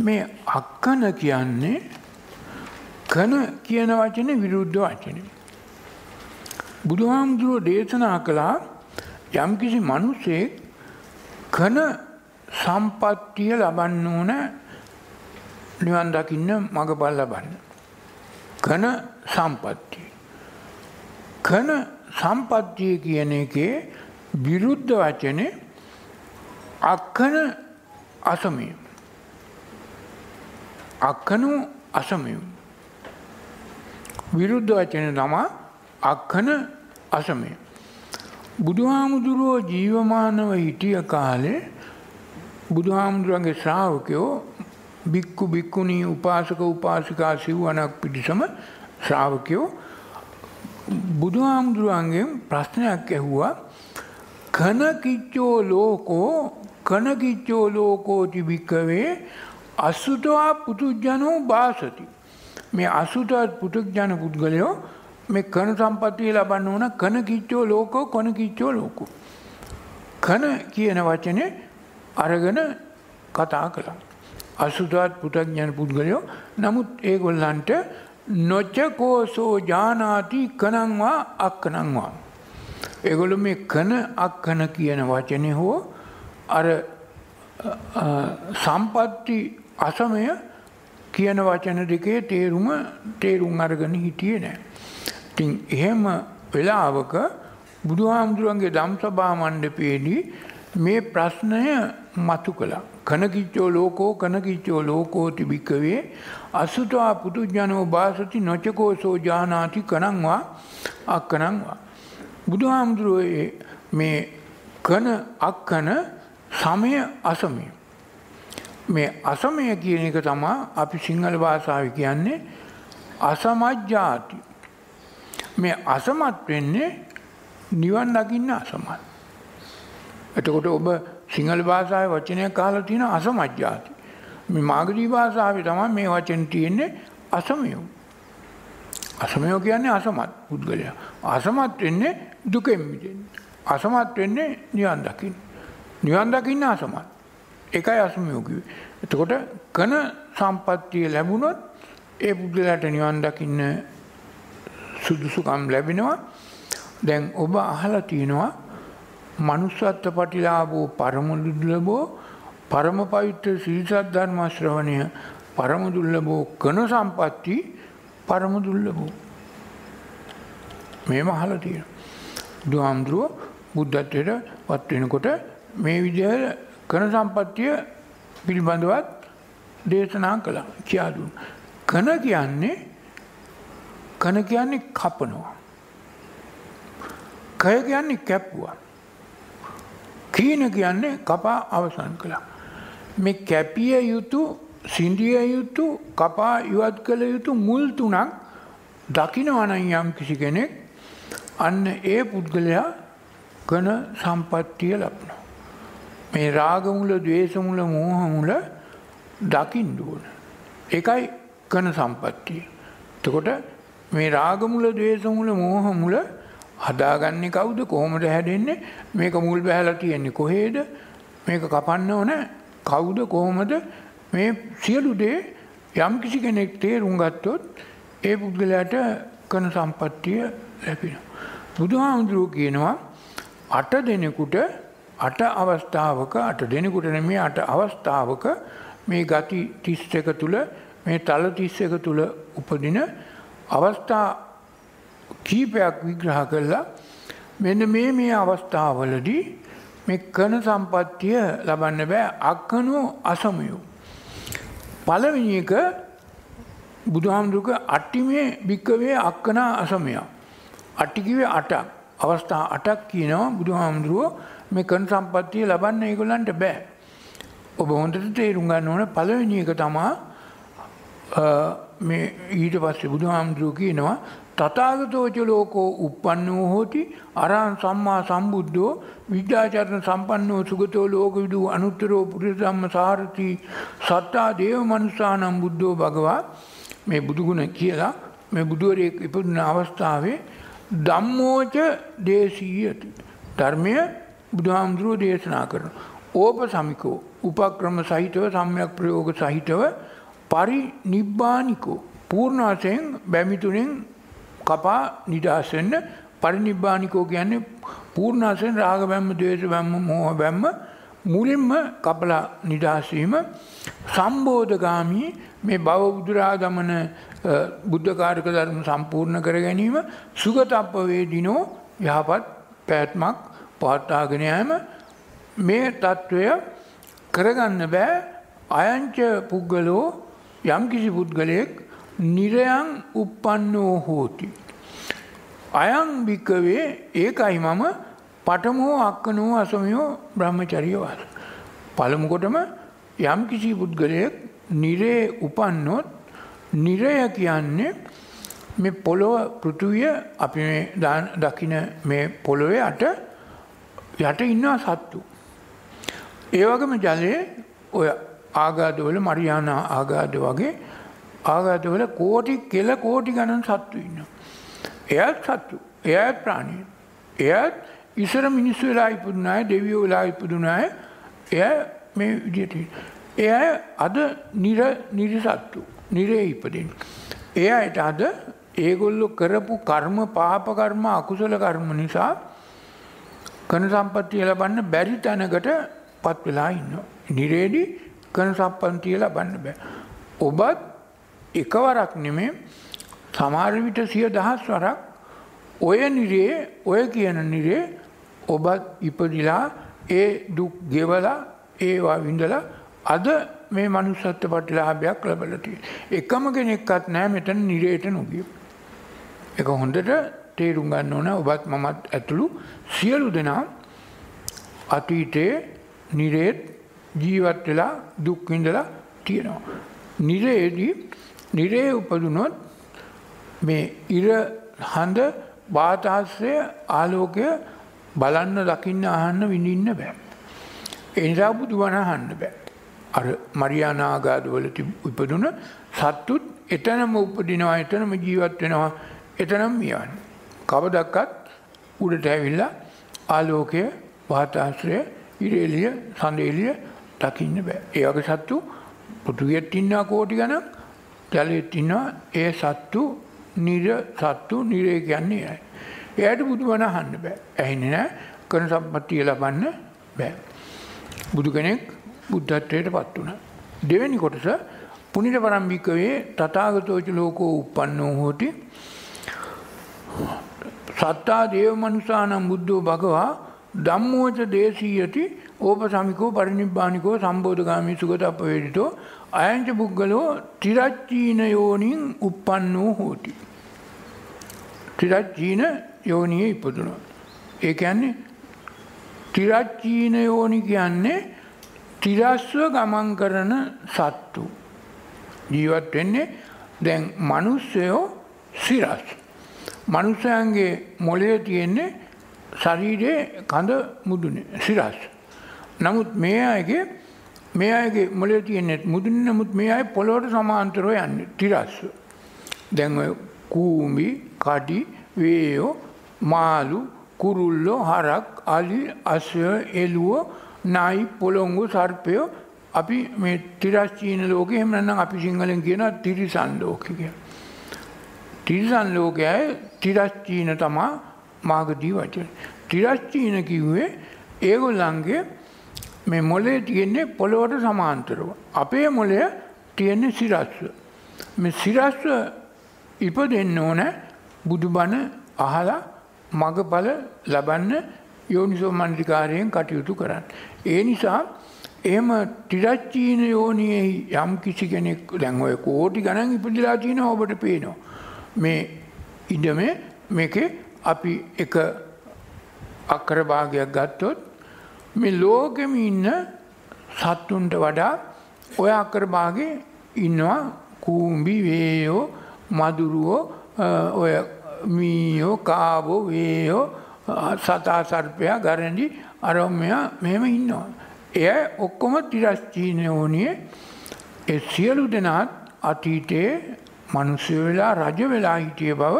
මේ අක්කන කියන්නේ කන කියන වචනේ විරුද්ධ වචනේ. බුදුහාමුදුරුවෝ දේශනා කළා යම්කිසි මිනිසෙක් කන සම්පත්තිය ලබන්න ඕන නිවන් දකින්න මඟපල් ලබන්න. කන සම්පත්තිය. කන සම්පත්තිය කියන එකේ විරුද්ධ වචනේ අක්කන අසමය. අක්කනු අසමය. විරුද්ධ වචන තමා අක්කන අසමය. බුදුහාමුදුරුවෝ ජීවමානව හිටිය කාලේ බුදුහාමුදුරුවන්ගේ ශ්‍රාවකයෝ බික්කු බික්කුණී උපාසක උපාසිකා සිව්වනක් පිටිසම ශ්‍රාවකයෝ බුදුහාමුදුරුවන්ගෙන් ප්‍රශ්නයක් ඇහුවා කනකිච්චෝ ලෝකෝ කනකිච්චෝ ලෝකෝති භික්කවේ අසුතවා පුතුජනෝ භාසති. මේ අසුතවත් පුතුජන පුද්ගලයෝ මේ කන සම්පත්තිය ලබන්න ඕන කන කිච්චෝ ලෝකෝ කොන කිච්චෝ ලෝකෝ. කන කියන වචනේ අරගෙන කතා කළා. අසුතවත් පුතඥන පුද්ගලයෝ නමුත් ඒගොල්ලන්ට නොචකෝසෝ ජානාති කනංවා අක්කනංවා. ඒගොල්ලෝ මේ කන අක්කන කියන වචනේ හෝ අර සම්පatti අසමය කියන වචන දෙකේ තේරුම තේරුම් අරගෙන හිටියේ නෑ. ඉතින් එහෙම වෙලාවක බුදුහාමුදුරන්ගේ ධම්සභා මණ්ඩපයේදී මේ ප්‍රශ්නය මතු කළා. කනකිච්චෝ ලෝකෝ කනකිච්චෝ ලෝකෝ තිබිකවේ අසුතවා පුදුජනෝ භාසති නොචකෝසෝ ජානාති කනංවා අක්කනංවා. බුදුහාමුදුරුවෝ මේ කන අක්කන සමය අසමය. මේ අසමය කියන එක තමා අපි සිංහල භාෂාව කියන්නේ අසමජ්ජාති. මේ අසමත් වෙන්නේ නිවන් දකින්න අසමත්. එතකොට ඔබ සිංහල භාෂාවේ වචනයක් අහලා තියෙන අසමජ්ජාති. මේ මාගදී භාෂාවේ තමයි මේ වචන තියෙන්නේ අසමයෝ. අසමයෝ කියන්නේ අසමත් පුද්ගලයා. අසමත් වෙන්නේ දුකෙන් මිදෙන්න. අසමත් වෙන්නේ නිවන් දකින්න. නිවන් දකින්න අසමත්. එකයි අසමයෝ කිව්වේ. එතකොට කන සම්පත්තිය ලැබුණොත් ඒ පුද්ගලයාට නිවන් දකින්න සුදුසුකම් ලැබෙනවා. දැන් ඔබ අහලා තියෙනවා manussත්ත්ව පටිලාභෝ පරම දුර්ලභෝ පරම පවිත්‍ර සීසත් ධර්ම ශ්‍රවණය පරම දුර්ලභෝ කන සම්පatti පරම දුර්ලභෝ මේව අහලා තියෙනවා. බුදුහාමුදුරුව බුද්ධත්වයට වත් වෙනකොට මේ විදිහට කන සම්පත්තිය පිළිබඳවත් දේශනා කළා කියා දුන්න. කන කියන්නේ කන කියන්නේ කපනවා. කය කියන්නේ කැප්පුවා. කීන කියන්නේ කපා අවසන් කළා. මේ කැපිය යුතු සින්දිය යුතු කපා ඉවත් කළ යුතු මුල් තුනක් දකිනවනම් යම් කිසි කෙනෙක් අන්න ඒ පුද්ගලයා කන සම්පත්තිය ලබනවා. මේ රාගමුල දවේශමුල මෝහමුල දකිින් දුවන. එකයි කන සම්පත්තිය. තකොට මේ රාගමුල දවේශමුල මෝහමුල හදාගන්නේ කවුද කොහොමට හැඩෙන්නේ මේක මුල් බැහල තියෙන්නේ කොහේද මේක කපන්න ඕන කවුද කොහොමද මේ සියලු දේ යම් කිසි කෙනෙක් තේරුම් ගත්තොත් ඒ පුද්ගලයාට කන සම්පත්තිය ලැබෙන. බුදුහාමුදුරුව කියනවා අට දෙනෙකුට අට අවස්ථාවක අට දෙනෙකුට නෙමේ අට අවස්ථාවක මේ ගති තිස් එක තුළ මේ තල තිස් එක තුළ උපදින අවස්ථා කීපයක් විග්‍රහ කරලා මෙන්න මේ මේ අවස්ථාවලදී මේ කන සම්පත්තිය ලබන්න බෑ අක්කනෝ අසමයෝ. පළවෙනි එක බුදුහාමුදුරුක අට්ටිමේ භික්කවේ අක්කනා අසමයා. අට්ටිකිවේ අටක් අවස්ථා අටක් කියනවා බුදුහාමුදුරුවෝ මේ කන් සම්පත්තිය ලබන්න ඒගොල්ලන්ට බෑ. ඔබ හොඳට තේරුම් ගන්න ඕන පළවෙනි එක තමා මේ ඊට පස්සේ බුදුහාමුදුරුවෝ කියනවා තථාගතෝච ලෝකෝ uppannෝ හෝති අරහං සම්මා සම්බුද්ධෝ විද්‍යාචරණ සම්පන්නෝ සුගතෝ ලෝකවිදු අනුත්තරෝ පුරිස ධම්ම සාරති සත්තා දේව මනුස්සානම් බුද්ධෝ භගවා මේ බුදුගුණ කියලා මේ බුදුවරයෙක් ඉපදුන අවස්ථාවේ ධම්මෝච දේශීයති ධර්මය බුදුහාමුදුරුව දේශනා කරන. ඕප සමිකෝ උපක්‍රම සහිතව සම්යක් ප්‍රයෝග සහිතව පරිනිබ්බානිකෝ පූර්ණ වශයෙන් බැමිතුනෙන් කපා නිදහස් වෙන්න පරිනිබ්බානිකෝ කියන්නේ පූර්ණ වශයෙන් රාග බැම්ම, ද්වේෂ බැම්ම, මෝහ බැම්ම මුලින්ම කපලා නිදහස් වීම සම්බෝධගාමී මේ භව බුදුරා ගමන බුද්ධ කාර්යක ධර්ම සම්පූර්ණ කර ගැනීම සුගතප්ප වේදිනෝ යහපත් පැවැත්මක් පවත්වාගෙන යෑම මේ తত্ত্বය කරගන්න බෑ. අයංච පුද්ගලෝ යම්කිසි පුද්ගලයෙක් නිරයන් uppannෝ හෝති. අයං භික්කවේ ඒකයි මම පඨමෝ අක්කනෝ අසමියෝ බ්‍රහ්මචර්යවත් පළමු කොටම යම්කිසි පුද්ගලයෙක් නිරේ උපන්නොත් නිරය කියන්නේ මේ පොළොව පෘථුවිය අපි මේ දකින මේ පොළොවේ අට යට ඉන්නවා සත්තු. ඒ වගේම ජලයේ ඔය ආගාදවල මරියානා ආගාද වගේ ආගාදවල කෝටි කෙල කෝටි ගණන් සත්තු ඉන්නවා. එයත් සත්තු. එයත් ප්‍රාණීන්. එයත් ඉස්සර මිනිස්සු වෙලා ඉපදුන අය, දෙවියෝ වෙලා ඉපදුන අය එය මේ විදිහට. එය අද නිර නිර්සත්තු. නිරේ ඉපදින්. එයාට අද ඒගොල්ලො කරපු කර්ම පාප කර්ම අකුසල කර්ම නිසා කන සම්පත්තිය ලබන්න බැරි තැනකට පත් වෙලා ඉන්න. නිරේදි කන සම්පන්තිය ලබන්න බෑ. ඔබත් එකවරක් නෙමේ සමහර විට සිය දහස් වරක් ඔය නිරේ ඔය කියන නිරේ ඔබත් ඉපදිලා ඒ දුක් ගෙවලා ඒවා විඳලා අද මේ මනුස්සත්ව ප්‍රතිලාභයක් ලැබලා තියෙනවා. එකම කෙනෙක්වත් නැහැ මෙතන නිරේට නොගිය. ඒක හොඳට තේරුම් ගන්න ඕන ඔබත් මමත් ඇතුළු සියලු දෙනා අතීතයේ නිරේත් ජීවත් වෙලා දුක් විඳලා තියෙනවා. නිරේදී නිරේ උපදුනොත් මේ ඉර හඳ වාතාශ්‍රය ආලෝකය බලන්න දකින්න අහන්න විඳින්න බෑ. ඒ නිසා බුදුබණ අහන්න බෑ. අර මරියානාගාදවල ඉපදුන සත්තුත් එතනම උපදිනවා එතනම ජීවත් වෙනවා එතනම මියවන්නේ. කවදක්වත් උඩට ඇවිල්ලා ආලෝකය වාතාශ්‍රය ඉරේලිය සඳේලිය දකින්න බෑ. ඒ වගේ සත්තු පෘථුවියට ඉන්නා කෝටි ගණන් ජලයේත් ඉන්නවා ඒ සත්තු නිර සත්තු නිරේ කියන්නේ අය. එයාට බුදුබණ අහන්න බෑ. ඇහෙන්නේ නැහැ. කරන සම්පත්තිය ලබන්න බෑ. බුදු කෙනෙක් බුද්ධත්වයට පත් වුණ. දෙවැනි කොටස පුනිට පරම්භිකවේ තතාගතෝච ලෝකෝ උපන්නෝ හෝටි සත්තා දේව මනුසානම් බුද්ධෝ භගවා ධම්මෝච දේශීයති ඕප සමිකෝ පරිනිබ්බානිකෝ සම්බෝධගාමී සුගත අපවේදිතෝ අයංච පුද්ගලෝ තිරච්චීන යෝනින් උප්පන්නෝ හෝති. තිරච්චීන යෝනියේ ඉපදුණා. ඒ කියන්නේ තිරච්චීන යෝනි කියන්නේ තිරස්ව ගමන් කරන සත්තු. ජීවත් වෙන්නේ දැන් මනුස්සයෝ සිරස්. මනුස්සයන්ගේ මොලේ තියෙන්නේ ශරීරයේ කඳ මුදුනේ සිරස්. නමුත් මේ අයගේ මේ අයගේ මොලේ තියෙන්නේ මුදුනේ නමුත් මේ අය පොළොවට සමාන්තරව යන්නේ තිරස්ව. දැන් ඔය කූඹි, කඩි, වේයෝ, මාළු, කුරුල්ලෝ, හරක්, අලි, අසය, එළුව නයි පොළොංගු සර්පයෝ අපි මේ තිරස්චීන ලෝකෙ එහෙම නැත්නම් අපි සිංහලෙන් කියනවා තිරිසන් ලෝකෙ කියලා. තිරිසන් ලෝකයයි තිරස්චීන තමා මාගදී වචන. තිරස්චීන කිව්වේ ඒගොල්ලන්ගේ මේ මොලේ තියෙන්නේ පොළොවට සමාන්තරව. අපේ මොලය තියෙන්නේ සිරස්ව. මේ සිරස්ව ඉපදෙන්න ඕන බුදුබණ අහලා මගඵල ලබන්න යෝනිසෝ මන්ත්‍රිකාරයෙන් කටයුතු කරන්න. ඒ නිසා එහෙම තිරච්චීන යෝනියෙහි යම් කිසි කෙනෙක් දැන් ඔය කෝටි ගණන් ඉපදිලා තියෙනවා ඔබට පේනවා. මේ ඉඩමේ මේකේ අපි එක අක්කර භාගයක් ගත්තොත් මේ ලෝකෙම ඉන්න සත්තුන්ට වඩා ඔය අක්කර භාගේ ඉන්නවා කූඹි වේයෝ මදුරුවෝ ඔය මීයෝ කාබෝ වේයෝ සතා සර්පයා ගරඩි අරොම්මයා මෙහෙම ඉන්නවා. එය ඔක්කොම තිරස්චීනයෝනිය එ සියලු දෙනාත් අතීතයේ මනුස්සය වෙලා රජ වෙලා හිටිය බව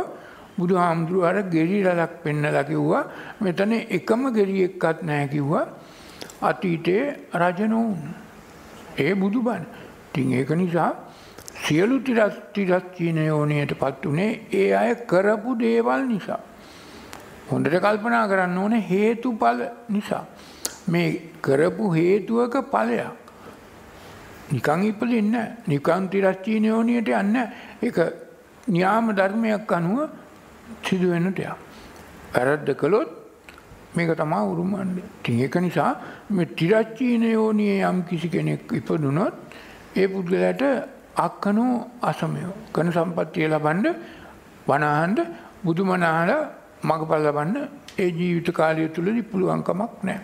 බුදු හාමුදුරුව අර ගෙරි රලක් පෙන්නලා කිව්වා මෙතන එකම ගෙරි එක්කත් නැහැ කිව්වා අතීතයේ රජ නොවුන්. ඒ බුදුබණ. ඉතින් ඒක නිසා සියලු තිරස් තිරස් චීන යෝනියට පත් උනේ ඒ අය කරපු දේවල් නිසා. හොඳට කල්පනා කරන්න ඕන හේතුඵල නිසා. මේ කරපු හේතුවක ඵලයක්. නිකන් ඉපදෙන්න නිකන් තිරස්චීන යෝනියට යන්න ඒක න්‍යාම ධර්මයක් අනුව සිදුවෙන දෙයක්. වැරද්ද කළොත් මේක තමා උරුමන්නේ. ඉතින් ඒක නිසා මේ තිරච්චීන යෝනියේ යම් කිසි කෙනෙක් ඉපදුනොත් ඒ පුද්ගලයාට අක්කනෝ අසමයෝ කන සම්පත්තිය ලබන්න වනාහන්ද බුදුමනාහල මගපල් ලබන්න ඒ ජීවිත කාලය තුළදී පුළුවන්කමක් නැහැ.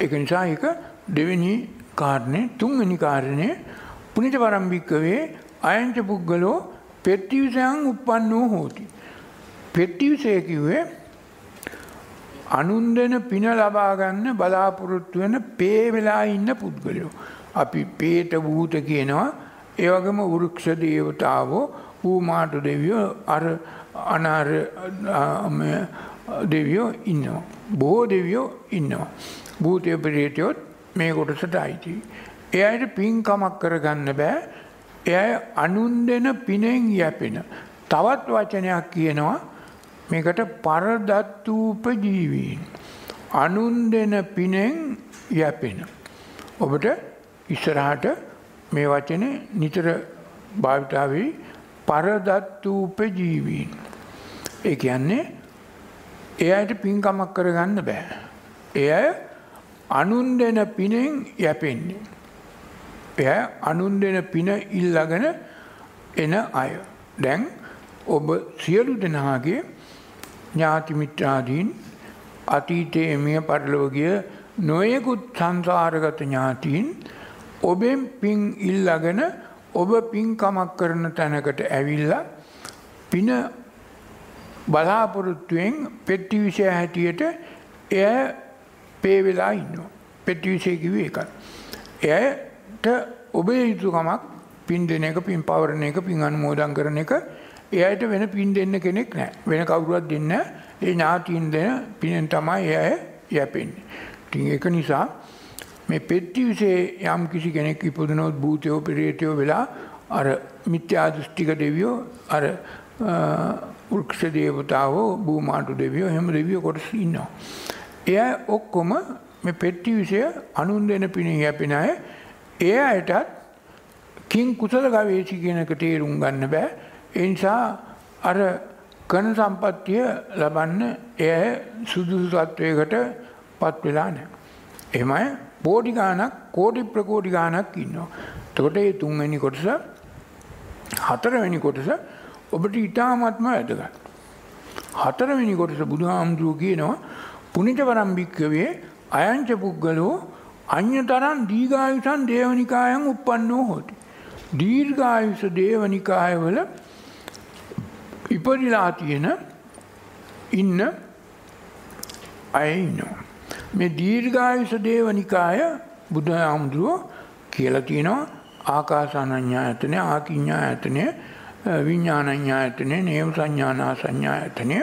ඒක නිසා ඒක දෙවෙනි කාරණේ තුන්වෙනි කාරණේ පුනිත පරම්පිකවේ අයංච පුද්ගලෝ පෙට්ටිවිසයන් උප්පන්නෝ හෝති. පෙට්ටිවිසය කිව්වේ අනුන් දෙන පින ලබා ගන්න බලාපොරොත්තු වෙන පේ වෙලා ඉන්න පුද්ගලයෝ. අපි පේට භූත කියනවා ඒ වගේම වෘක්ෂ දේවතාවෝ ඌමාට දෙවියෝ අර අනාර දෙවියෝ ඉන්නවා. බොහෝ දෙවියෝ ඉන්නවා. භූතය ප්‍රේතයොත් මේ කොටසට අයිති. ඒ අයට පින්කමක් කරගන්න බෑ. එය අනුන් දෙන පිනෙන් යැපෙන. තවත් වචනයක් කියනවා මේකට පරදත්තූප ජීවීන්. අනුන් දෙන පිනෙන් යැපෙන. ඔබට ඉස්සරහට මේ වචනේ නිතර භාවිතාවේ පරදත්තූප ජීවීන්. ඒ කියන්නේ ඒ අයට පින්කමක් කරගන්න බෑ. එය අනුන් දෙන පිනෙන් යැපෙන්නේ. එය අනුන් දෙන පින ඉල්ලගෙන එන අය. දැන් ඔබ සියලු දෙනාගේ ඥාතිමිත්‍රාදීන් අතීතයේ මිය පරලෝගිය නොයෙකුත් සංසාරගත ඥාතීන් ඔබෙන් පින් ඉල්ලගෙන ඔබ පින්කමක් කරන තැනකට ඇවිල්ලා පින බලාපොරොත්තුවෙන් පෙට්ටි විෂය හැටියට එය පේ වෙලා ඉන්නවා. පෙට්ටි විෂය කිව්වේ ඒකයි. එයට ඔබේ යුතුකමක් පින් දෙන එක පින් පවරන එක පින් අනුමෝදන් කරන එක එයාට වෙන පින් දෙන්න කෙනෙක් නැහැ. වෙන කවුරුවත් දෙන්න ඒ ඥාතීන් දෙන පිනෙන් තමයි එය යැපෙන්නේ. ඉතින් ඒක නිසා මේ පෙට්ටි විසේ යම් කිසි කෙනෙක් ඉපදුනොත් භූතයෝ පෙරේතයෝ වෙලා අර මිත්‍යා දෘෂ්ටික දෙවියෝ අර වෘක්ෂ දේවතාවෝ භූමාටු දෙවියෝ එහෙම දෙවියෝ කොටස් ඉන්නවා. එය ඔක්කොම මේ පෙට්ටි විෂය අනුන් දෙන පිණිස යැපෙන අය ඒ අයටත් කිං කුසල ගවේෂි කියන එක තේරුම් ගන්න බෑ. ඒ නිසා අර කන සම්පත්තිය ලබන්න එය සුදුසු තත්වයකට පත් වෙලා නැහැ. එහෙමයි බෝඩි ගානක් කෝටි ප්‍රකෝටි ගානක් ඉන්නවා. එතකොට මේ තුන්වෙනි කොටස හතරවෙනි කොටස ඔබට ඉතාමත්ම වැදගත්. හතරවෙනි කොටස බුදුහාමුදුරුවෝ කියනවා පුනිත වරම්භික්කවේ අයංච පුද්ගලෝ අඤ්‍යතරන් දීඝායුෂන් දේවනිකායන් උප්පන්නෝ හොති. දීර්ඝායුෂ දේවනිකායවල ඉපදිලා තියෙන ඉන්න අය ඉන්නවා. මේ දීර්ඝායුෂ දේවනිකාය බුදුහාමුදුරුවෝ කියලා තියෙනවා ආකාසානඤ්ඤායතනය ආකිඤ්ඤායතනය විඤ්ඥානඥායතනය නේව සංඥානා සංඥායතනය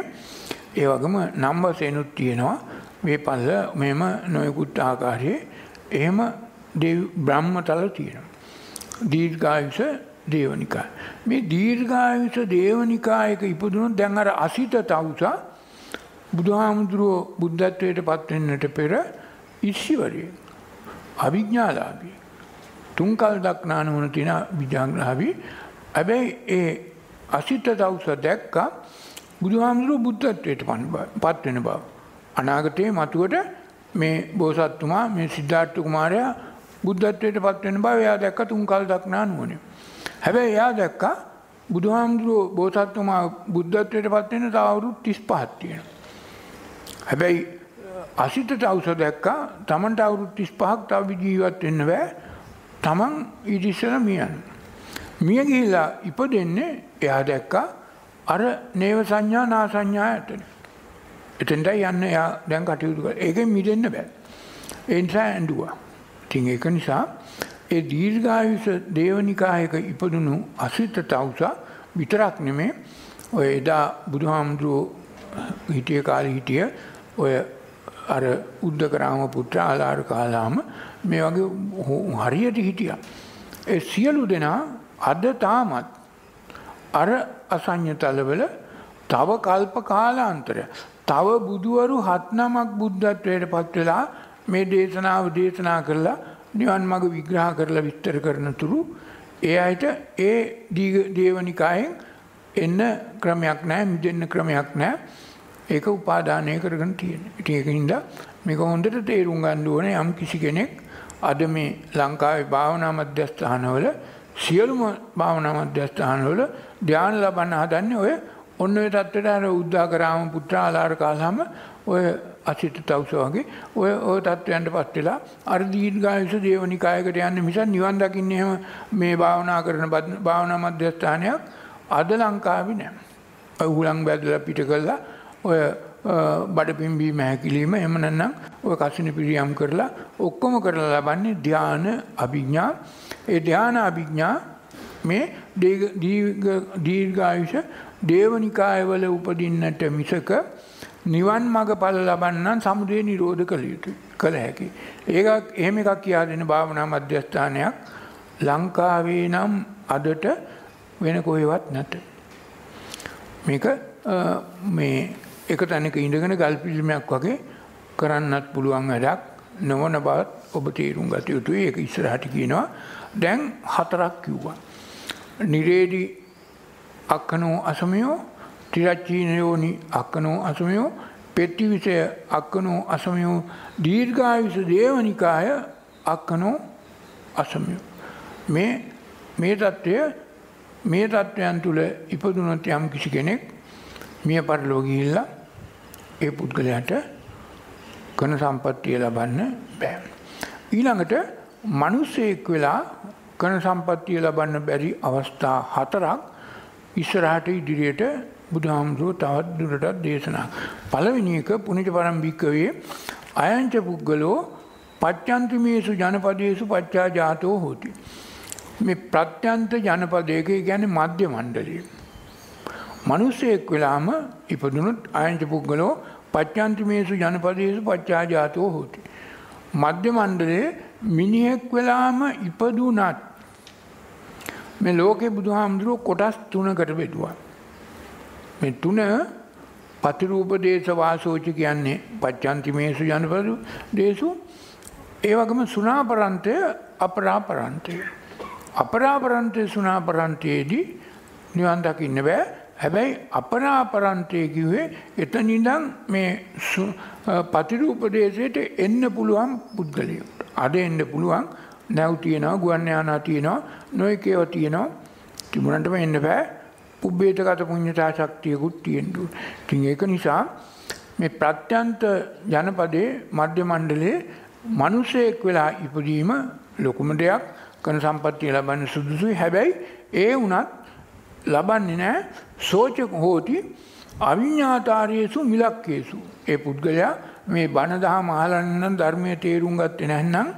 ඒ වගම නම් වසයනුත් තියෙනවා මේ පල්ල මෙම නොයකුත් ආකාරයේ එහෙම බ්‍රහ්මතල තියෙනවා. දීර්ඝායුෂ දේවනිකා. මේ දීර්ඝායුෂ දේවනිකායක ඉපදුණු දැන් අර අසිත තවුසා බුදුහාමුදුරුවෝ බුද්ධත්වයට පත්වෙන්නට පෙර ඉස්සිවරය අභිඥාලාබී තුන්කල් දක්නාන වන තින විජාංග්‍රහාවී හැබැයි ඒ අසිත දවස දැක්ක බුදුහාමුදුරුව බුද්ධත්වයට පත්වෙන බව. අනාගතයේ මතුවට මේ බෝසත්තුමා මේ සිද්ධාර්ථ කුමාරයා බුද්ධත්වයට පත්වෙන බව එයා දැක්ක තුන්කල් දක්නා නුවනේ. හැබැයි එයා දැක්ක බුදුහාමුදුරුව බෝසත්තුමා බුද්ධත්වයට පත්වෙන තවරුත් තිස් පහත්තියෙන. හැබැයි අසිත අවස දැක්කා තමන්ට අවුරුත් තිස් පහක් තව ජීවත් වෙන්න බෑ තමන් ඉදිස්සල මියන්. මිය ගිහිලා ඉපදෙන්නේ එයා දැක්කා අර නේව සංඥා නා සංඥා ඇතන. එතෙන්ටයි යන්න එයා දැන් කටයුතු කර ඒකෙන් මිදෙන්න බෑ. ඒ නිසා ඇඬුවා. ඉතින් ඒක නිසා ඒ දීර්ඝායුෂ දේවනිකායක ඉපදුණු අසිත තවුසා විතරක් නෙමේ ඔය එදා බුදුහාමුදුරුවෝ හිටිය කාලේ හිටිය ඔය අර උද්දකරාම පුත්‍ර ආලාර කාලාම මේ වගේ හරියට හිටියා. ඒ සියලු දෙනා අද තාමත් අර අසඤ්ඤ තලවල තව කල්ප කාලාන්තරය තව බුදුවරු හත් නමක් බුද්ධත්වයට පත් වෙලා මේ දේශනාව දේශනා කරලා නිවන් මඟ විග්‍රහ කරලා විස්තර කරන තුරු ඒ අයට ඒ දේවනිකායෙන් එන්න ක්‍රමයක් නැහැ මිදෙන්න ක්‍රමයක් නැහැ ඒක උපාදානය කරගෙන තියෙන. ඉතින් ඒකින්ද මේක හොඳට තේරුම් ගන්න ඕනේ යම් කිසි කෙනෙක් අද මේ ලංකාවේ භාවනා මධ්‍යස්ථානවල සියලුම භාවනා මධ්‍යස්ථානවල ධ්‍යාන ලබන්න හදන්නේ ඔය ඔන්න ඔය තත්ත්වයට අර උද්දාකරාම පුත්‍රාලාර කාලම ඔය අසිත තවුස වගේ ඔය ඔය තත්ත්වයන්ට පත් වෙලා අර දීර්ඝායුෂ දේවනිකායකට යන්න මිස නිවන් දකින්න එහෙම මේ භාවනා කරන භාවනා මධ්‍යස්ථානයක් අද ලංකාවේ නැහැ. ඔය හුලං බැදලා පිට කළා ඔය බඩපිම්බීම හැකිලිම එහෙම නැත්නම් ඔය කසින පිරියම් කරලා ඔක්කොම කරලා ලබන්නේ ධාන අභිඥා. ඒ ධාන අභිඥා මේ දීර්ඝායුෂ දේවනිකායවල උපදින්නට මිසක නිවන් මඟ ඵල ලබන්නන් සමුදය නිරෝධ කළ යුතුයි කළ හැකි. ඒක එහෙම එකක් කියා දෙන භාවනා මධ්‍යස්ථානයක් ලංකාවේ නම් අදට වෙන කොහෙවත් නැත. මේක මේ එක තැනක ඉඳගෙන ගල් පිළිමයක් වගේ කරන්නත් පුළුවන් වැඩක් නොවන බවත් ඔබ තේරුම් ගත යුතුයි. ඒක ඉස්සරහට කියනවා. දැන් හතරක් කිව්වා. නිරේදි අක්කනෝ අසමයෝ තිරච්චීනයෝනි අක්කනෝ අසමයෝ පෙට්ටිවිසය අක්කනෝ අසමයෝ දීර්ඝායුෂ දේවනිකාය අක්කනෝ අසමයෝ. මේ මේ තත්ත්වය මේ තත්ත්වයන් තුළ ඉපදුනොත් යම් කිසි කෙනෙක් මිය පරලෝ ගිහිල්ලා ඒ පුද්ගලයාට කන සම්පත්තිය ලබන්න බෑ. ඊළඟට මිනිස්සෙක් වෙලා කන සම්පත්තිය ලබන්න බැරි අවස්ථා හතරක් ඉස්සරහට ඉදිරියට බුදුහාමුදුරුව තවත් දුරටත් දේශනා. පළවෙනි එක පුනිත පරම්පික්කවේ අයංච පුද්ගලෝ පච්චන්තිමේසු ජනපදේසු පච්චා ජාතෝ හෝති. මේ ප්‍රත්‍යන්ත ජනපදයක කියන්නේ මධ්‍ය මණ්ඩලය. මිනිස්සෙක් වෙලාම ඉපදුනොත් අයංච පුද්ගලෝ පච්චන්තිමේසු ජනපදේසු පච්චා ජාතෝ හෝති. මධ්‍ය මණ්ඩලයේ මිනිහෙක් වෙලාම ඉපදුනත් මේ ලෝකේ බුදුහාමුදුරුවෝ කොටස් තුනකට බෙදුවා. මේ තුන පතිරූපදේශ වාසෝච කියන්නේ පච්චන්තිමේසු ජනපදු දේශු ඒ වගේම සුනාපරන්තය අපරාපරන්තය. අපරාපරන්තය සුනාපරන්තයේදී නිවන් දකින්න බෑ. හැබැයි අපරාපරන්තය කිව්වේ එතනින්දන් මේ පතිරූපදේශයට එන්න පුළුවන් පුද්ගලයෙකුට. අද එන්න පුළුවන් නැව් තියෙනවා ගුවන් යානා තියෙනවා නොයෙකේව තියෙනවා තිබුණටම එන්න බෑ පුබ්බේතගත පුඤ්ඤතා ශක්තියකුත් තියෙන්න ඕනේ. ඉතින් ඒක නිසා මේ ප්‍රත්‍යන්ත ජනපදයේ මධ්‍ය මණ්ඩලයේ මිනිසෙක් වෙලා ඉපදීම ලොකුම දෙයක් කන සම්පත්තිය ලබන්න සුදුසුයි. හැබැයි ඒ වුණත් ලබන්නේ නැහැ සෝච හෝති අවිඤ්ඤාතාරයේසු මිලක්කේසු. ඒ පුද්ගලයා මේ බණ දහම අහලා නම් ධර්මයේ තේරුම් ගත්තේ නැත්නම්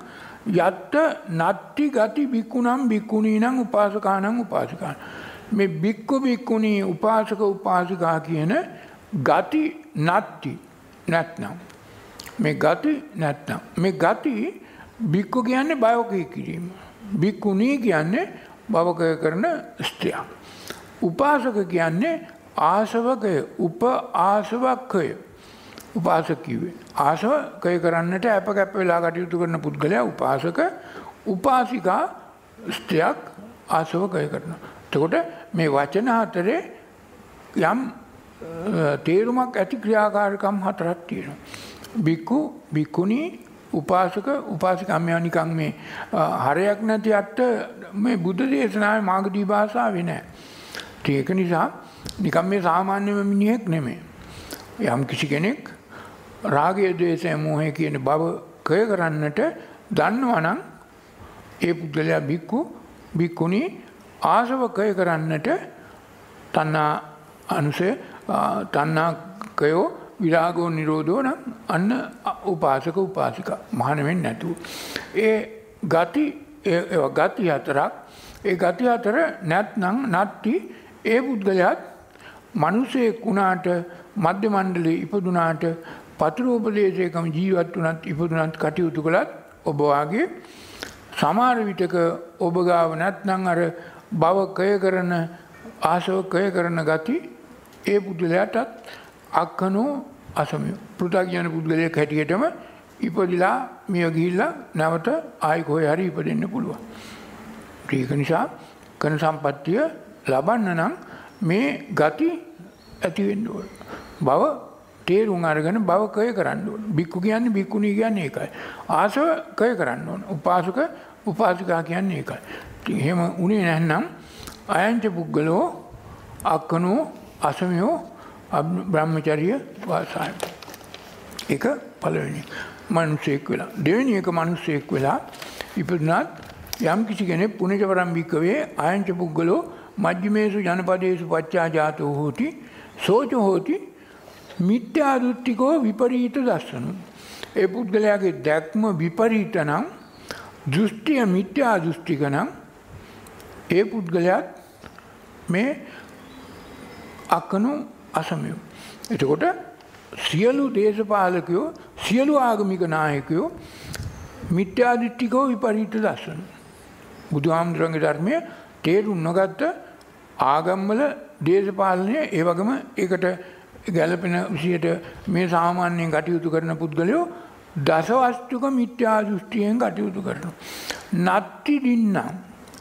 යත්ත නත්ති ගති බික්කුනම් බික්කුණී නම් උපාසකානම් උපාසිකාන. මේ බික්කු බික්කුණී උපාසක උපාසිකා කියන ගති නත්ති නැත්නම්. මේ ගති නැත්නම්. මේ ගති බික්කු කියන්නේ බයෝකය කිරීම. බික්කුණී කියන්නේ භවකය කරන ස්ත්‍රියක්. උපාසක කියන්නේ ආසවකය උප ආසවක්කය. උපාසක කිව්වේ. ආසවකය කරන්නට අප කැප වෙලා කටයුතු කරන පුද්ගලයා උපාසක උපාසිකා ස්ත්‍රියක් ආසවකය කරනවා. එතකොට මේ වචන හතරේ යම් තේරුමක් ඇති ක්‍රියාකාරකම් හතරක් තියෙනවා. බික්කු බික්කුණී උපාසක උපාසිකම්මයා නිකන් මේ හරයක් නැති අට මේ බුද්ධ දේශනාවේ මාගදී භාෂාවේ නැහැ. ඒක නිසා නිකන් මේ සාමාන්‍යම මිනිහෙක් නෙමෙයි. යම් කිසි කෙනෙක් රාගය ද්වේෂය මෝහය කියන බව කය කරන්නට දන්නවනම් ඒ පුද්ගලයා බික්කු බික්කුණී ආසව කය කරන්නට තණ්හා අනුසය තණ්හා කයෝ විරාගෝ නිරෝධෝ නම් අන්න උපාසක උපාසිකා. මහාන වෙන්නේ නැතුව. ඒ ගති ඒ ගති හතරක් ඒ ගති හතර නැත්නම් නැත්ති ඒ පුද්ගලයාත් මිනිසෙක් වුණාට මධ්‍ය මණ්ඩලයේ ඉපදුනාට පතුරෝපදේශයකම ජීවත් වනත් ඉපදුනත් කටයුතු කළත් ඔබවාගේ සමාර විටක ඔබ ගාව නැත්නම් අර බව කය කරන ආසව කය කරන ගති ඒ පුද්ගලයාටත් අක්කනෝ අසමිය පෘථග්ජන පුද්ගලයෙක් හැටියටම ඉපදිලා මිය ගිහිල්ලා නැවත ආයි කොහේ හරි ඉපදෙන්න පුළුවන්. ඒක නිසා කන සම්පත්තිය ලබන්න නම් මේ ගති ඇති වෙන්න ඕන. බව තේරුම් අරගෙන බව කය කරන්න ඕන. බික්කු කියන්නේ බික්කුණී කියන්නේ ඒකයි. ආසව කය කරන්න ඕන. උපාසක උපාසිකා කියන්නේ ඒකයි. එහෙම උනේ නැත්නම් අයංච පුද්ගලෝ අක්කනෝ අසමයෝ බ්‍රහ්මචර්ය වාසාය. එක පළවෙනි. මනුස්සයෙක් වෙලා. දෙවෙනි එක මනුස්සයෙක් වෙලා ඉපදුනත් යම් කිසි කෙනෙක් පුණජවරම් භික්කවේ අයංච පුද්ගලෝ මජ්ජිමේසු ජනපදේසු පච්චා ජාතෝ හෝති සෝච හෝති මිත්‍යා දෘෂ්ටිකෝ විපරීත දස්සනු. ඒ පුද්ගලයාගේ දැක්ම විපරීත නම් දෘෂ්ටිය මිත්‍යා දෘෂ්ටික නම් ඒ පුද්ගලයාත් මේ අකනු අසමයෝ. එතකොට සියලු දේශපාලකයෝ සියලු ආගමික නායකයෝ මිත්‍යාදිට්ටිකෝ විපරීත දස්සන. බුදු හාමුදුරන්ගේ ධර්මය තේරුම් නොගත්ත ආගම්වල දේශපාලනය ඒ වගම ඒකට ගැලපෙන විසියට මේ සාමාන්‍යයෙන් කටයුතු කරන පුද්ගලයෝ දසවස්තුක මිත්‍යා දෘෂ්ටියෙන් කටයුතු කරනවා. නත්ති දින්නම්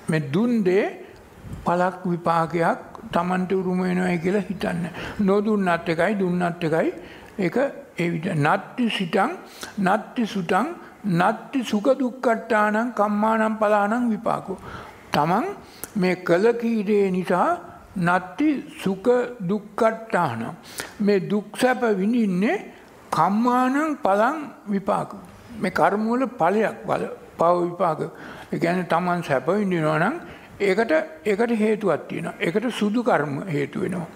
මේ දුන් දේ පලක් විපාකයක් තමන්ට උරුම වෙනවයි කියලා හිතන්න. නොදුන්නත් එකයි දුන්නත් එකයි ඒක ඒ විදිහ නත්ති සිතං නත්ති සුතං නත්ති සුඛ දුක්ඛට්ටානං කම්මානං පලානං විපාකෝ. තමන් මේ කල කීරේ නිසා නත්ති සුඛ දුක්ඛට්ටාන මේ දුක් සැප විඳින්නේ කම්මානං පලං විපාක. මේ කර්ම වල ඵලයක් බල පව විපාක. ඒ කියන්නේ තමන් සැප විඳිනවා නම් ඒකට ඒකට හේතුවක් තියෙනවා. ඒකට සුදු කර්ම හේතු වෙනවා.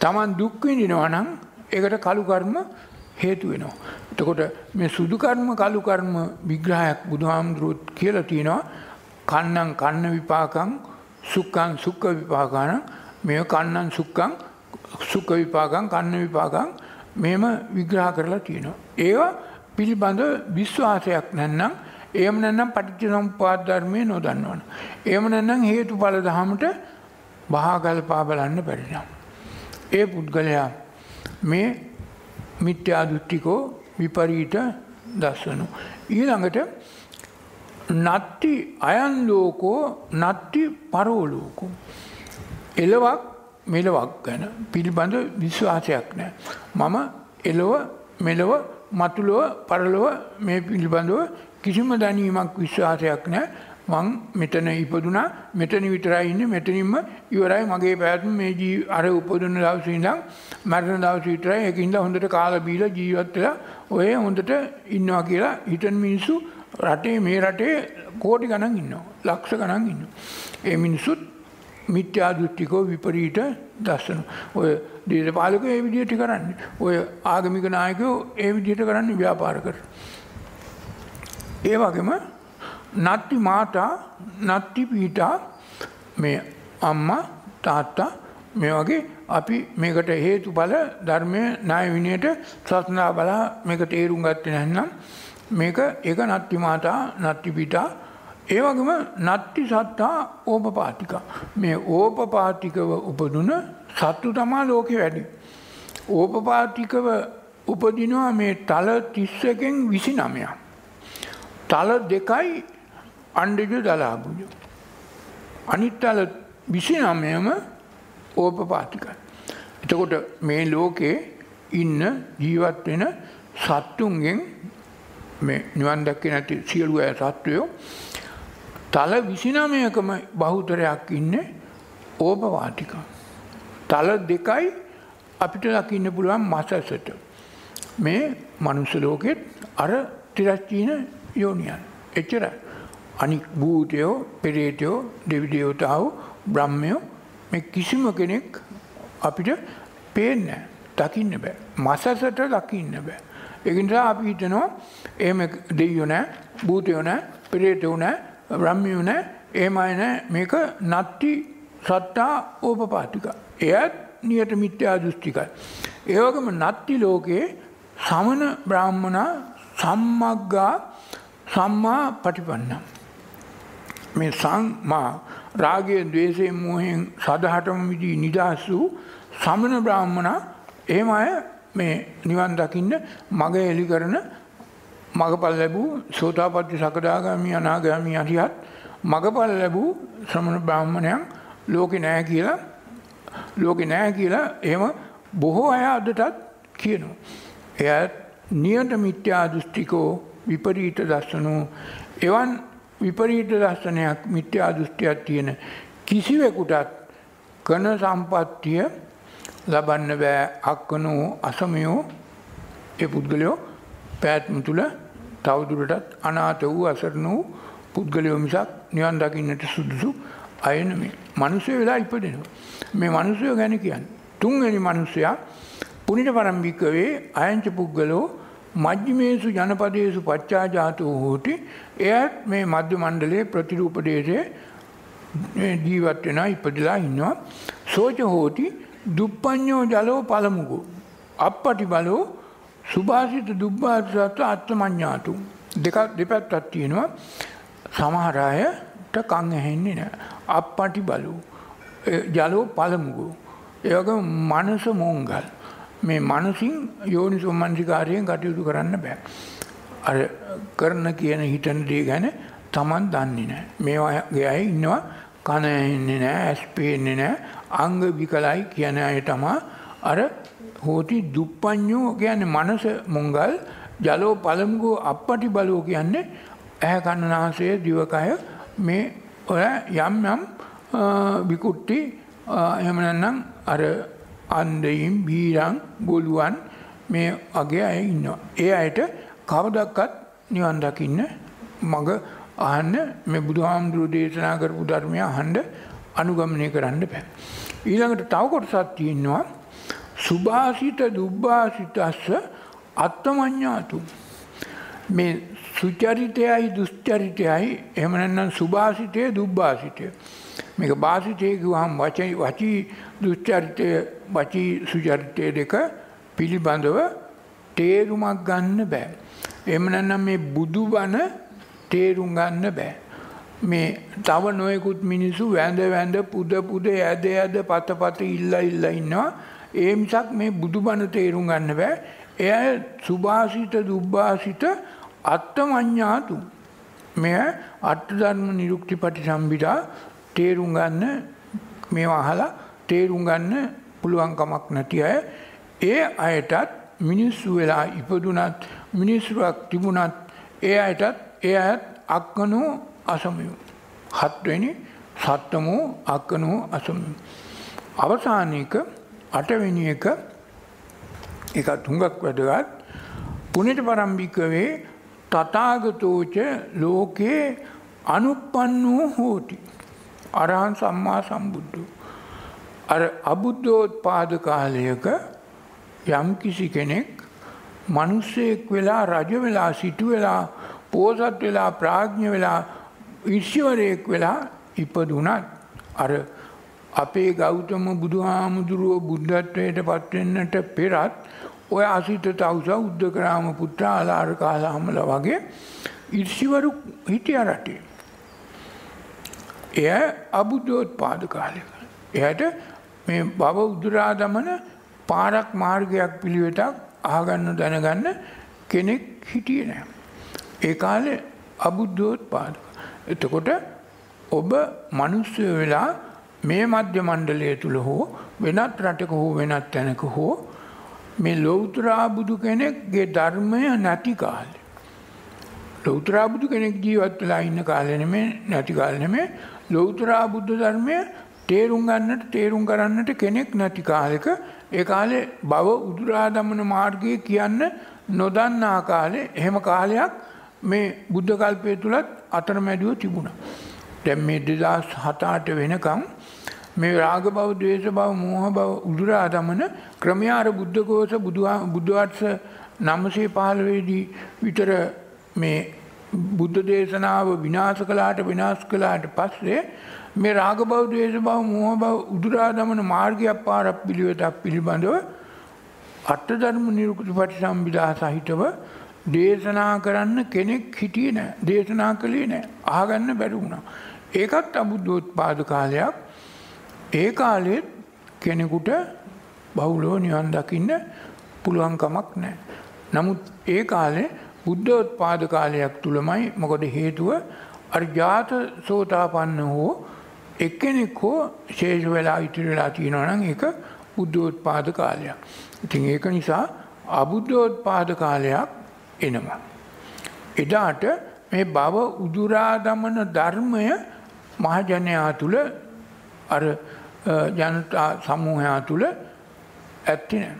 Taman දුක් විඳිනවා නම් ඒකට කළු කර්ම හේතු වෙනවා. එතකොට මේ සුදු කර්ම කළු කර්ම විග්‍රහයක් බුදුහාමුදුරුවෝ කියලා තියෙනවා. කන්නම් කන්න විපාකං සුක්ඛං සුක්ඛ විපාකං මේ කන්නම් සුක්ඛං සුඛ විපාකං කන්න විපාකං මෙහෙම විග්‍රහ කරලා තියෙනවා. ඒවා පිළිබඳ විශ්වාසයක් නැත්නම් එහෙම නැත්නම් පටිච්චසමුප්පාද ධර්මයේ නොදන්නවන. එහෙම නැත්නම් හේතුඵල ධහමට බහා ගල්පා බලන්න බැරි නම්. ඒ පුද්ගලයා මේ මිත්‍යා දෘෂ්ටිකෝ විපරීත දස්සනු. ඊළඟට නත්ති අයන් ලෝකෝ නත්ති පරෝලෝකෝ. එලවක් මෙලවක් ගැන පිළිබඳ විශ්වාසයක් නෑ. මම එලොව මෙලොව මතුලොව පරලොව මේ පිළිබඳව කිසිම දැනීමක් විශ්වාසයක් නෑ මං මෙතන ඉපදුනා මෙතන විතරයි ඉන්නේ මෙතනින්ම ඉවරයි. මගේ පැවැත්ම මේ ජී අර උපදින දවසේ ඉඳන් මරණ දවසේ විතරයි. ඒකින්ද හොඳට කාලා බීලා ජීවත් වෙලා ඔය හොඳට ඉන්නවා කියලා හිතන මිනිස්සු රටේ මේ රටේ කෝටි ගණන් ඉන්නවා. ලක්ෂ ගණන් ඉන්නවා. ඒ මිනිස්සුත් මිත්‍යා දෘෂ්ටිකෝ විපරීත දර්ශන. ඔය දේශපාලකයෝ ඒ විදිහට කරන්නේ. ඔය ආගමික නායකයෝ ඒ විදිහට කරන්නේ ව්‍යාපාර කරන්නේ ඒ වගේම නත්ති මාතා නත්ති පීටා මේ අම්මා තාත්තා මේ වගේ අපි මේකට හේතු බල ධර්මය ණය විනයට සත්නා බලා මේක තේරුම් ගත්තේ නැත්නම් මේක ඒක නත්ති මාතා නත්ති පිතා ඒ වගේම නත්ති සත්තා ඕපපාතිකා මේ ඕපපාතිකව උපදුන සත්තු තමා ලෝකේ වැඩි ඕපපාතිකව උපදිනවා මේ තල 31කින් 29ක් තල දෙකයි අණ්ඩජ දලාබුජ. අනිත් තල විසි නමයම ඕපපාතිකයි. එතකොට මේ ලෝකේ ඉන්න ජීවත් වෙන සත්තුන්ගෙන් මේ නිවන් දැක්කේ නැති සියලු අය සත්වයෝ තල විසිනමයකම බහුතරයක් ඉන්නේ ඕපවාටික. තල දෙකයි අපිට දකින්න පුළුවන් මසසට. මේ මනුස්ස ලෝකෙත් අර තිරස්චීන යෝනියන්. එච්චරයි. අනික් භූතයෝ පෙරේතයෝ දෙවිදේවතාවෝ බ්‍රහ්මයෝ මේ කිසිම කෙනෙක් අපිට පේන්නේ දකින්න බෑ. මසසට දකින්න බෑ. ඒක නිසා අපි හිතනවා එහෙම දෙයියෝ නෑ, භූතයෝ නෑ, පෙරේතයෝ නෑ, බ්‍රහ්මයෝ නෑ, එහෙමයි නෑ. මේක නත්ති සත්තා ඕපපාතික. එයත් නියත මිත්‍යා දෘෂ්ටිකයි. ඒ වගේම නත්ති ලෝකේ සමන බ්‍රාහ්මණ සම්මග්ගා සම්මා පටිපන්නම්. මේ සංමා රාගය දවේශයෙන් මෝහෙන් සදහටම විදී නිදහස් වූ සමන බ්‍රාහ්මණ එහෙම අය මේ නිවන් දකින්න මග එලි කරන මගපල් ලැබූ සෝතාපට්ටි සකදාගාමි අනාගාමි අරිහත් මගපල් ලැබූ ශ්‍රමණ බ්‍රාහ්මණයන් ලෝකේ නැහැ කියලා ලෝකේ නැහැ කියලා එහෙම බොහෝ අය අදටත් කියනවා. එයත් නියත මිත්‍යා දෘෂ්ටිකෝ විපරීත දර්ශනෝ එවන් විපරීත දර්ශනයක් මිත්‍යා දෘෂ්ටියක් තියෙන කිසිවෙකුටත් කන සම්පත්තිය ලබන්න බෑ අක්කනෝ අසමයෝ ඒ පුද්ගලයෝ පැත්ම තුළ තවදුරටත් අනාත වූ අසරණ වූ පුද්ගලයෝ මිසක් නිවන් දකින්නට සුදුසු අය නෙමෙයි. මිනිස්සු වෙලා ඉපදෙනවා. මේ මිනිස්සු ගැන කියන්නේ තුන්වෙනි මිනිසයා පුනිත පරම්පිකවේ අයංච පුද්ගලෝ මජ්ජිමේසු ජනපදේසු පච්චාජාතෝ හෝති එයත් මේ මධ්‍ය මණ්ඩලයේ ප්‍රතිරූප දේශයේ ජීවත් වෙනා ඉපදලා ඉන්නවා සෝච හෝති දුප්පඤ්ඤෝ ජලෝ පළමුගෝ අපපටි බලෝ සුභාසිත දුබ්බාසත් අත්මඤ්ඤාතු දෙක දෙපැත්තක් තියෙනවා. සමහර අයට කන් ඇහෙන්නේ නැහැ අපපටි බලෝ. ජලෝ පළමුගෝ. ඒ වගේ මනස මොංගල්. මේ මනසින් යෝනිසෝ මනසිකාරයෙන් කටයුතු කරන්න බෑ. අර කරන කියන හිතන දේ ගැන Taman දන්නේ නැහැ මේවාගේ අය ඉන්නවා. කන ඇහෙන්නේ නැහැ ඇස් පේන්නේ නැහැ අංග විකලයි කියන අය තමා අර හෝති දුප්පඤ්ඤෝ කියන්නේ මනස මොංගල් ජලෝ පළමුගෝ අපපටි බලෝ කියන්නේ ඇහැ කන නාසය දිවකය මේ ඔය යම් යම් විකුට්ටි එහෙම නැත්නම් අර අන්දයින් බීරන් ගොළුවන් මේ අගේ අය ඉන්නවා. ඒ අයට කවදක්වත් නිවන් දකින්න මග අහන්න මේ බුදුහාමුදුරු දේශනා කරපු ධර්මය අහන්න අනුගමනය කරන්න බෑ. ඊළඟට තව කොටසක් තියෙනවා සුභාසිත දුබ්බාසිතස්ස අත්තමඤ්ඤාතු. මේ සුචරිතයයි දුස්චරිතයයි එහෙම නැත්නම් සුභාසිතය දුබ්බාසිතය. මේක භාසිතය කිව්වහම වචී වචී දුස්චරිතය වචී සුචරිතය දෙක පිළිබඳව තේරුමක් ගන්න බෑ. එහෙම නැත්නම් මේ බුදුබණ තේරුම් ගන්න බෑ. මේ තව නොයෙකුත් මිනිස්සු වැඳ වැඳ පුද පුද ඇද ඇද පත පත ඉල්ල ඉල්ල ඉන්නවා. ඒ මිසක් මේ බුදුබණ තේරුම් ගන්න බෑ එය සුභාසිත දුබ්බාසිත අත්තමඤ්ඤාතු මෙය අට්ඨධර්ම නිරුක්ති පටිසම්භිදා තේරුම් ගන්න මේවා අහලා තේරුම් ගන්න පුළුවන් කමක් නැති අය ඒ අයටත් මිනිස්සු වෙලා ඉපදුනත් මිනිස්සුවක් තිබුණත් ඒ අයටත් ඒ අයත් අක්කනෝ අසමයෝ. හත්වෙනි සත්තමෝ අක්කනෝ අසමයෝ. අවසානයක අටවෙනි එක එක තුඟක් වැදගත් පුනිට පරම්භිකවේ තතාගතෝච ලෝකයේ අනුපන්නෝ හෝති. අරහන් සම්මා සම්බුද්ධ. අර අබුද්ධෝත්පාද කාලයක යම් කිසි කෙනෙක් මනුස්සයෙක් වෙලා රජ වෙලා සිටු වෙලා පෝසත් වෙලා ප්‍රාඥ වෙලා විශ්වරයෙක් වෙලා ඉපදුනත් අර අපේ ගෞතම බුදුහාමුදුරුව බුද්ධත්වයට පත්වෙන්නට පෙරත් ඔය අසිත තවුස උද්දකරාම පුත්‍රා අලාර කාලාමල වගේ ඉර්ෂිවරු හිටිය රටේ. එය අබුද්ධෝත් පාද කාලෙක. එයට මේ බව උදුරා දමන පාරක් මාර්ගයක් පිළිවෙතක් ආගන්න දැනගන්න කෙනෙක් හිටිය නෑ. ඒ කාලෙ අබුද්ධෝත් පාදක. එතකොට ඔබ මනුස්සය වෙලා මේ මධ්‍ය මණ්ඩලය තුළ හෝ වෙනත් රටක හෝ වෙනත් තැනක හෝ මේ ලෞතරා බුදු කෙනෙක්ගේ ධර්මය නැති කාලෙ. ලෞතරා බුදු කෙනෙක් ජීවත් වෙලා ඉන්න කාලෙ නෙමෙයි නැති කාලෙ නෙමෙයි ලෞතරා බුද්ධ ධර්මය තේරුම් ගන්නට තේරුම් කරන්නට කෙනෙක් නැති කාලෙක ඒ කාලේ බව උදුරා දමන මාර්ගය කියන්න නොදන්නා කාලේ එහෙම කාලයක් මේ බුද්ධ කල්පය තුලත් අතරමැදිව තිබුණා. දැන් මේ 2007 වෙනකම් මේ රාග බව, ද්වේෂ බව, මෝහ බව උදුරා දමන ක්‍රමයාර බුද්ධ කෝෂ බුද්ධ වර්ෂ 915 දී විතර මේ බුද්ධ දේශනාව විනාශ කළාට විනාශ කළාට පස්සේ මේ රාග බව, ද්වේෂ බව, මෝහ බව උදුරා දමන මාර්ගයක් පාරක් පිළිවෙතක් පිළිබඳව අට ධර්ම නිරුක්ති පටිසම්භිදා සහිතව දේශනා කරන්න කෙනෙක් හිටියේ නෑ. දේශනා කළේ නෑ. අහගන්න බැරි වුණා. ඒකත් අබුද්ධෝත්පාද කාලයක්. ඒ කාලෙත් කෙනෙකුට බහුලව නිවන් දකින්න පුළුවන් කමක් නැහැ. නමුත් ඒ කාලේ බුද්ධෝත්පාද කාලයක් තුලමයි මොකද හේතුව අර ජාත සෝතාපන්න හෝ එක්කෙනෙක් හෝ ශේෂ වෙලා ඉතිරි වෙලා තියෙනවා නම් ඒක බුද්ධෝත්පාද කාලයක්. ඉතින් ඒක නිසා අබුද්ධෝත්පාද කාලයක් එනවා. එදාට මේ භව උදුරා දමන ධර්මය මහජනයා තුල අර ජනතා සමූහයා තුල ඇත්තේ නැහැ.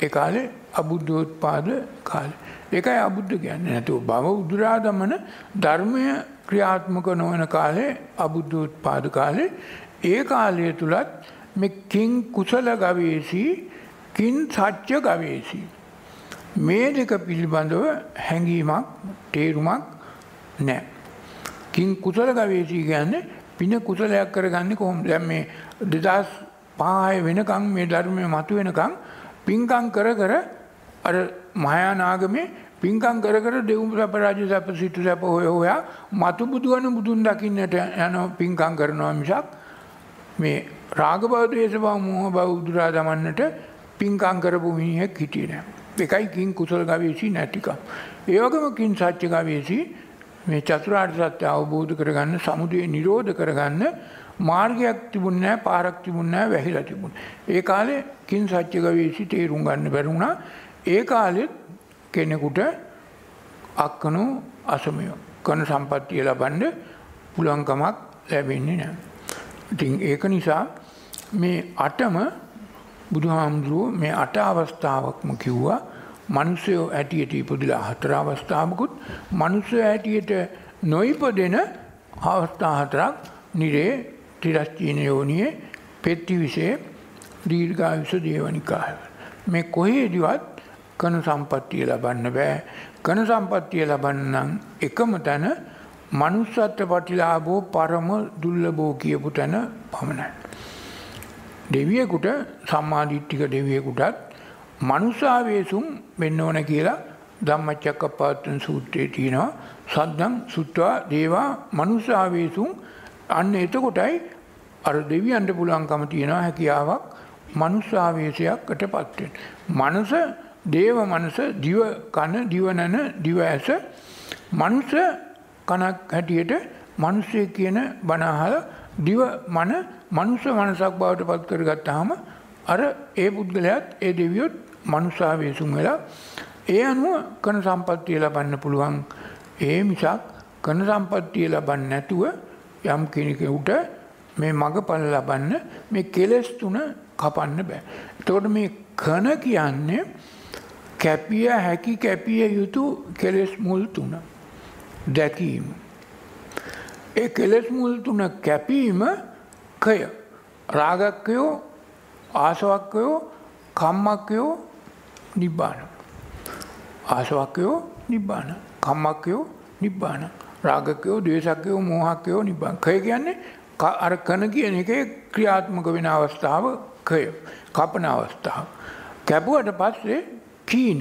ඒ කාලේ අබුද්ධෝත්පාද කාලේ. ඒකයි අබුද්ධ කියන්නේ නැතුව භව උදුරා දමන ධර්මය ක්‍රියාත්මක නොවන කාලේ අබුද්ධෝත්පාද කාලේ ඒ කාලය තුලත් මේ කිං කුසල ගවේෂී කින් සත්‍ය ගවේෂී මේ දෙක පිළිබඳව හැඟීමක් තේරුමක් නැහැ. කිං කුසල ගවේෂී කියන්නේ පින කුසලයක් කරගන්නේ කොහොමද? දැන් මේ 2005 වෙනකන් මේ ධර්මයේ මතුවෙනකන් පින්කම් කර කර අර මහායාන ආගමේ පින්කම් කර කර දෙවුම් සැප රාජ්‍ය සැප සිටු සැප හොය හොයා මතු බුදුවන බුදුන් දකින්නට යන පින්කම් කරනවා මිසක් මේ රාග බව ද්වේෂ බව මෝහ බව උදුරා දමන්නට පින්කම් කරපු මිනිහෙක් හිටියේ නෑ. ඒකයි කිං කුසල ගවේෂී නැතිකම්. ඒ වගේම කිං සත්‍ය ගවේෂී මේ චතුරාර්ය සත්‍ය අවබෝධ කරගන්න සමුදය නිරෝධ කරගන්න මාර්ගයක් තිබුණ නැහැ පාරක් තිබුණ නැහැ වැහිලා තිබුණ. ඒ කාලේ කිං සත්‍ය ගවේෂී තේරුම් ගන්න බැරි වුණා. ඒ කාලෙත් කෙනෙකුට අක්කනු අසමය කන සම්පත්තිය ලබන්න පුළුවන්කමක් ලැබෙන්නේ නැහැ. ඉතින් ඒක නිසා මේ අටම බුදුහාමුදුරුවෝ මේ අට අවස්ථාවක්ම කිව්වා මිනිස්සයෝ ඇටියට ඉපදිලා හතර අවස්ථාවකුත් මිනිස්සයෝ ඇටියට නොයිපදෙන අවස්ථා හතරක් නිරේ තිරස්චීන යෝනියේ පෙත්තිවිසේ දීර්ඝායුෂ දේවනිකාය. මේ කොහේදිවත් කන සම්පත්තිය ලබන්න බෑ. කන සම්පත්තිය ලබන්නම් එකම තැන මනුස්සත්ව පටිලාභෝ පරම දුර්ලභෝ කියපු තැන පමණයි. දෙවියෙකුට සම්මාදිට්ඨික දෙවියෙකුටත් මනුසාවේසුම් වෙන්න ඕන කියලා ධම්මචක්කප්පවත්තන සූත්‍රයේ තියෙනවා සද්දං සුත්වා දේවා මනුසාවේසුම් අන්න එතකොටයි අර දෙවියන්ට පුළුවන්කම තියෙනවා හැකියාවක් මනුසාවේශයක්කට පත් වෙන්න. මනස දේව මනස දිව කන දිවනන දිව ඇස මනුස්ස කනක් හැටියට මිනිස්සෙක් කියන බණ අහලා දිව මන මනුස්ස මනසක් බවට පත් කරගත්තාම අර ඒ පුද්ගලයාත් ඒ දෙවියොත් මනුස්සාවේසුම් වෙලා ඒ අනුව කන සම්පත්තිය ලබන්න පුළුවන් ඒ මිසක් කන සම්පත්තිය ලබන්නේ නැතුව යම් කෙනෙකුට මේ මගපල ලබන්න මේ කෙලස් තුන කපන්න බෑ. එතකොට මේ කන කියන්නේ කැපිය හැකි කැපිය යුතු කෙලෙස් මුල් තුන දැකීම. ඒ කෙලෙස් මුල් තුන කැපීම කය රාගක්කයෝ ආසවක්කයෝ කම්මක්කයෝ නිබ්බාන. ආසවක්කයෝ නිබ්බාන කම්මක්කයෝ නිබ්බාන රාගකයෝ දේශක්කයෝ මෝහක්කයෝ නිබ්බාන කය කියන්නේ අර කන කියන එක ක්‍රියාත්මක වෙන අවස්ථාව කය කපන අවස්ථාව. කැපුවට පස්සේ කීන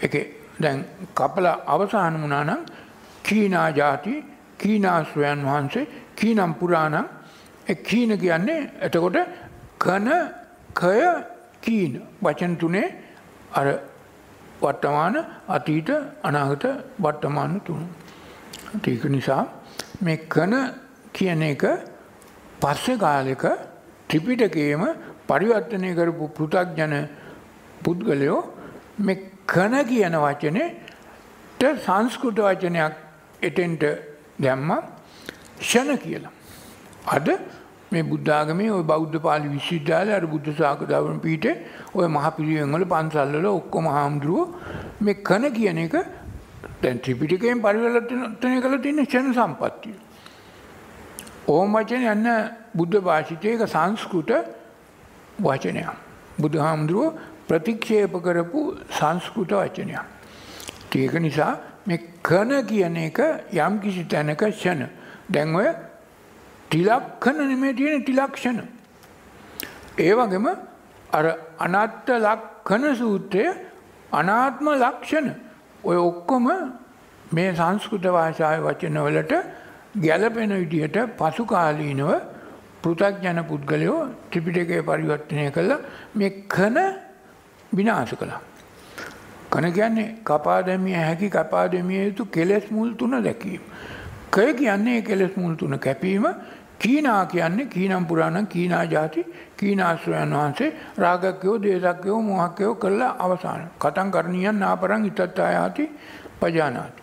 එක දැන් කපල අවසාන වුණා නම් කීනා ಜಾති කීනාස්වයන් වහන්සේ කීනම් පුරාණං ඒ කීන කියන්නේ එතකොට කන කය කීන වචන තුනේ අර වර්තමාන අතීත අනාගත වර්තමාන තුන. ඒක නිසා මේ කන කියන එක පස්සේ කාලෙක ත්‍රිපිටකයේම පරිවර්තනය කරපු පෘථග්ජන පුද්ගලයෝ මේ කන කියන වචනේට සංස්කෘත වචනයක් එතෙන්ට දැම්ම ෂණ කියලා. අද මේ බුද්ධාගමේ ওই බෞද්ධ පාලි විශ්වවිද්‍යාලය අර බුද්ධ ශාකදාවන පීඨේ ওই මහ පිරිවෙන් වල පන්සල් වල ඔක්කොම හාමුදුරුවෝ මේ කන කියන එක දැන් ත්‍රිපිටකයෙන් පරිවර්තනය කරලා තියෙන ෂණ සම්පත්තිය. ඕම වචනේ යන බුද්ධ භාෂිතයක සංස්කෘත වචනයක්. බුදුහාමුදුරුවෝ ප්‍රතික්ෂේප කරපු සංස්කෘත වචනයක්. ඒක නිසා මේ කන කියන එක යම් කිසි තැනක ෂණ. දැන් ඔය තිලක්ෂණ නෙමෙයි තියෙන තිලක්ෂණ. ඒ වගේම අර අනත්ත ලක් කන සූත්‍රය අනාත්ම ලක්ෂණ ඔය ඔක්කොම මේ සංස්කෘත භාෂාවේ වචනවලට ගැළපෙන විදිහට පසු කාලීනව පෘථග්ජන පුද්ගලයෝ ත්‍රිපිටකය පරිවර්තනය කළා මේ කන විනාශ කළා. කන කියන්නේ කපා දැමිය හැකි කපා දැමිය යුතු කෙලෙස් මුල් තුන දැකීම. කය කියන්නේ කෙලෙස් මුල් තුන කැපීම කීනා කියන්නේ කීනම් පුරාණ කීනා ಜಾති කීනාශ්‍රයන් වහන්සේ රාගක්කයෝ දේශක්කයෝ මොහක්කයෝ කළා අවසාන. කතං කරණීයන් නාපරං ඉතත්තායාති පජානාති.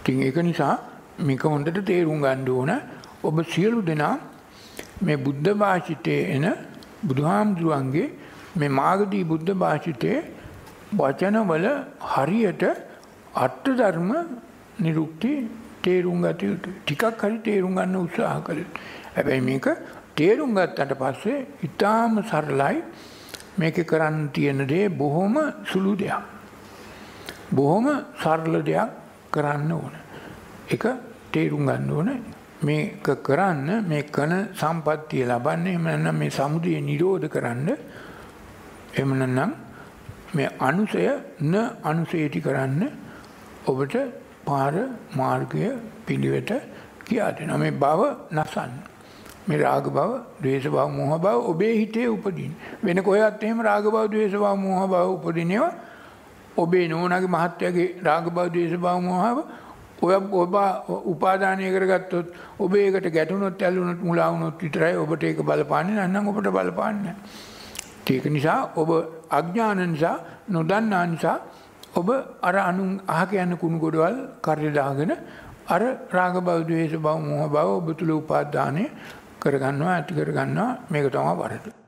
ඉතින් ඒක නිසා මේක හොඳට තේරුම් ගන්න ඕන ඔබ සියලු දෙනා මේ බුද්ධ භාෂිතයේ එන බුදුහාමුදුරුවන්ගේ මේ මාගදී බුද්ධ භාෂිතයේ වචනවල හරියට අර්ථ ධර්ම නිරුක්ති තේරුම් ගත යුතුයි. ටිකක් හරි තේරුම් ගන්න උත්සාහ කළ යුතුයි. හැබැයි මේක තේරුම් ගත්තට පස්සේ ඊටාම සරලයි මේකේ කරන්න තියෙන දේ බොහොම සුළු දෙයක්. බොහොම සරල දෙයක් කරන්න ඕන. එක තේරුම් ගන්න ඕන මේක කරන්න මේ කන සම්පත්තිය ලබන්නේ එහෙම නැත්නම් මේ සමුදය නිරෝධ කරන්න එහෙම නැත්නම් මේ අනුසය න අනුසයටි කරන්න ඔබට පාර මාර්ගය පිළිවෙත කියා දෙනවා. මේ භව නසන්න. මේ රාග භව, ද්වේෂ භව, මෝහ භව ඔබේ හිතේ උපදින. වෙන කොහෙවත් එහෙම රාග භව, ද්වේෂ භව, මෝහ භව උපදිනේවා ඔබේ නෝනාගේ මහත්යාගේ රාග භව, ද්වේෂ භව, මෝහ භව ඔය ඔබ උපාදානය කරගත්තොත් ඔබ ඒකට ගැටුණොත් ඇල්ලුනොත් මුලා වුණොත් විතරයි ඔබට ඒක බලපාන්නේ. නැත්නම් ඔබට බලපාන්නේ ඒක නිසා ඔබ අඥාන නිසා නොදන්නා නිසා ඔබ අර අනුන් අහක යන කුණු ගොඩවල් කරේ දාගෙන අර රාග බව ද්වේෂ බව මෝහ බව ඔබ තුල උපාදානය කරගන්නවා ඇති කරගන්නවා. මේක තමයි වරද.